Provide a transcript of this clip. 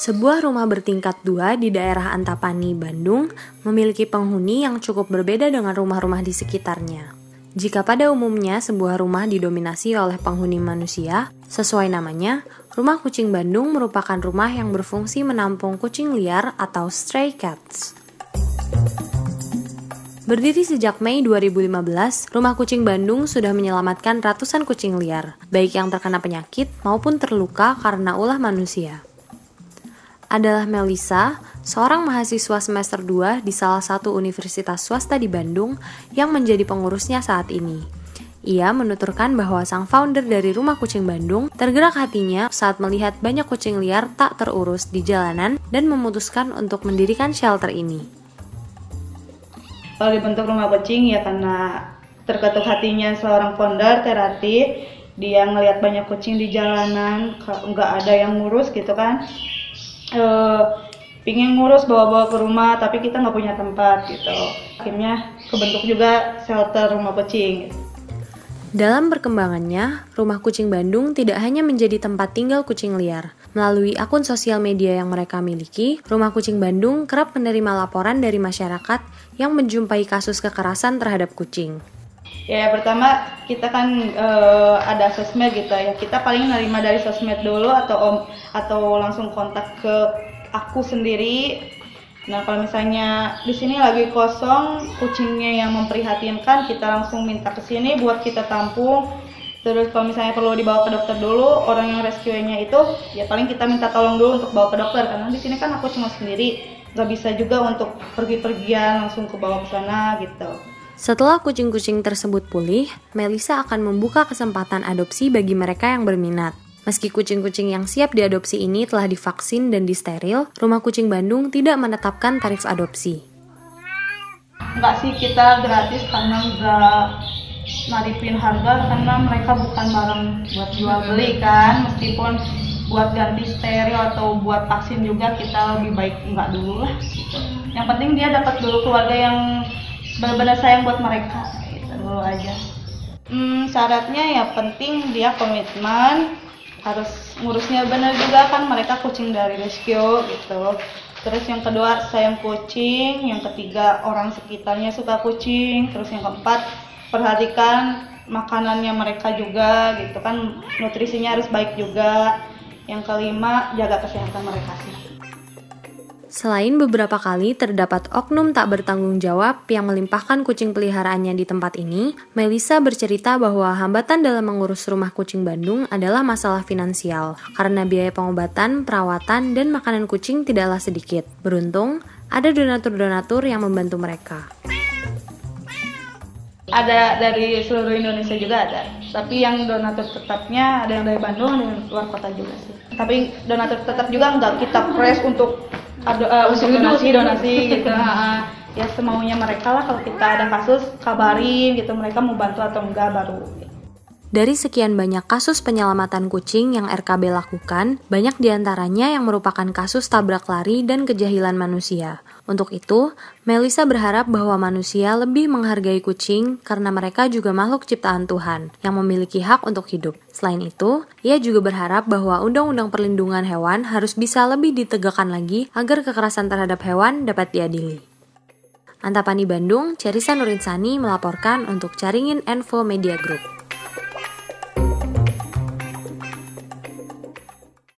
Sebuah rumah bertingkat dua di daerah Antapani, Bandung, memiliki penghuni yang cukup berbeda dengan rumah-rumah di sekitarnya. Jika pada umumnya sebuah rumah didominasi oleh penghuni manusia, sesuai namanya, rumah kucing Bandung merupakan rumah yang berfungsi menampung kucing liar atau stray cats. Berdiri sejak Mei 2015, Rumah Kucing Bandung sudah menyelamatkan ratusan kucing liar, baik yang terkena penyakit maupun terluka karena ulah manusia. Adalah Melisa, seorang mahasiswa semester 2 di salah satu universitas swasta di Bandung yang menjadi pengurusnya saat ini. Ia menuturkan bahwa sang founder dari Rumah Kucing Bandung tergerak hatinya saat melihat banyak kucing liar tak terurus di jalanan dan memutuskan untuk mendirikan shelter ini kalau dibentuk rumah kucing ya karena terketuk hatinya seorang founder Terati dia ngelihat banyak kucing di jalanan nggak ada yang ngurus gitu kan e, pingin ngurus bawa-bawa ke rumah tapi kita nggak punya tempat gitu akhirnya kebentuk juga shelter rumah kucing dalam perkembangannya, Rumah Kucing Bandung tidak hanya menjadi tempat tinggal kucing liar. Melalui akun sosial media yang mereka miliki, Rumah Kucing Bandung kerap menerima laporan dari masyarakat yang menjumpai kasus kekerasan terhadap kucing. Ya, pertama kita kan e, ada sosmed gitu ya. Kita paling nerima dari sosmed dulu atau om atau langsung kontak ke aku sendiri Nah, kalau misalnya di sini lagi kosong, kucingnya yang memprihatinkan, kita langsung minta ke sini buat kita tampung. Terus kalau misalnya perlu dibawa ke dokter dulu, orang yang rescue-nya itu ya paling kita minta tolong dulu untuk bawa ke dokter karena di sini kan aku cuma sendiri, nggak bisa juga untuk pergi-pergian langsung ke bawah ke sana gitu. Setelah kucing-kucing tersebut pulih, Melisa akan membuka kesempatan adopsi bagi mereka yang berminat. Meski kucing-kucing yang siap diadopsi ini telah divaksin dan disteril, Rumah Kucing Bandung tidak menetapkan tarif adopsi. Enggak sih kita gratis karena enggak naripin harga karena mereka bukan barang buat jual beli kan meskipun buat ganti steril atau buat vaksin juga kita lebih baik enggak dulu lah yang penting dia dapat dulu keluarga yang benar-benar sayang buat mereka itu dulu aja. Hmm, syaratnya ya penting dia komitmen harus ngurusnya benar juga kan mereka kucing dari rescue gitu. Terus yang kedua sayang kucing yang ketiga orang sekitarnya suka kucing terus yang keempat perhatikan makanannya mereka juga gitu kan nutrisinya harus baik juga. Yang kelima jaga kesehatan mereka sih Selain beberapa kali terdapat oknum tak bertanggung jawab yang melimpahkan kucing peliharaannya di tempat ini, Melisa bercerita bahwa hambatan dalam mengurus rumah kucing Bandung adalah masalah finansial, karena biaya pengobatan, perawatan, dan makanan kucing tidaklah sedikit. Beruntung, ada donatur-donatur yang membantu mereka. Ada dari seluruh Indonesia juga ada, tapi yang donatur tetapnya ada yang dari Bandung, ada yang luar kota juga sih. Tapi donatur tetap juga nggak kita press untuk ada uh, untuk donasi donasi. gitu. Ya semaunya mereka lah kalau kita ada kasus kabarin gitu mereka mau bantu atau enggak baru dari sekian banyak kasus penyelamatan kucing yang RKB lakukan, banyak di antaranya yang merupakan kasus tabrak lari dan kejahilan manusia. Untuk itu, Melisa berharap bahwa manusia lebih menghargai kucing karena mereka juga makhluk ciptaan Tuhan yang memiliki hak untuk hidup. Selain itu, ia juga berharap bahwa Undang-Undang Perlindungan Hewan harus bisa lebih ditegakkan lagi agar kekerasan terhadap hewan dapat diadili. Antapani Bandung, Cerisa Nurinsani melaporkan untuk Caringin Info Media Group.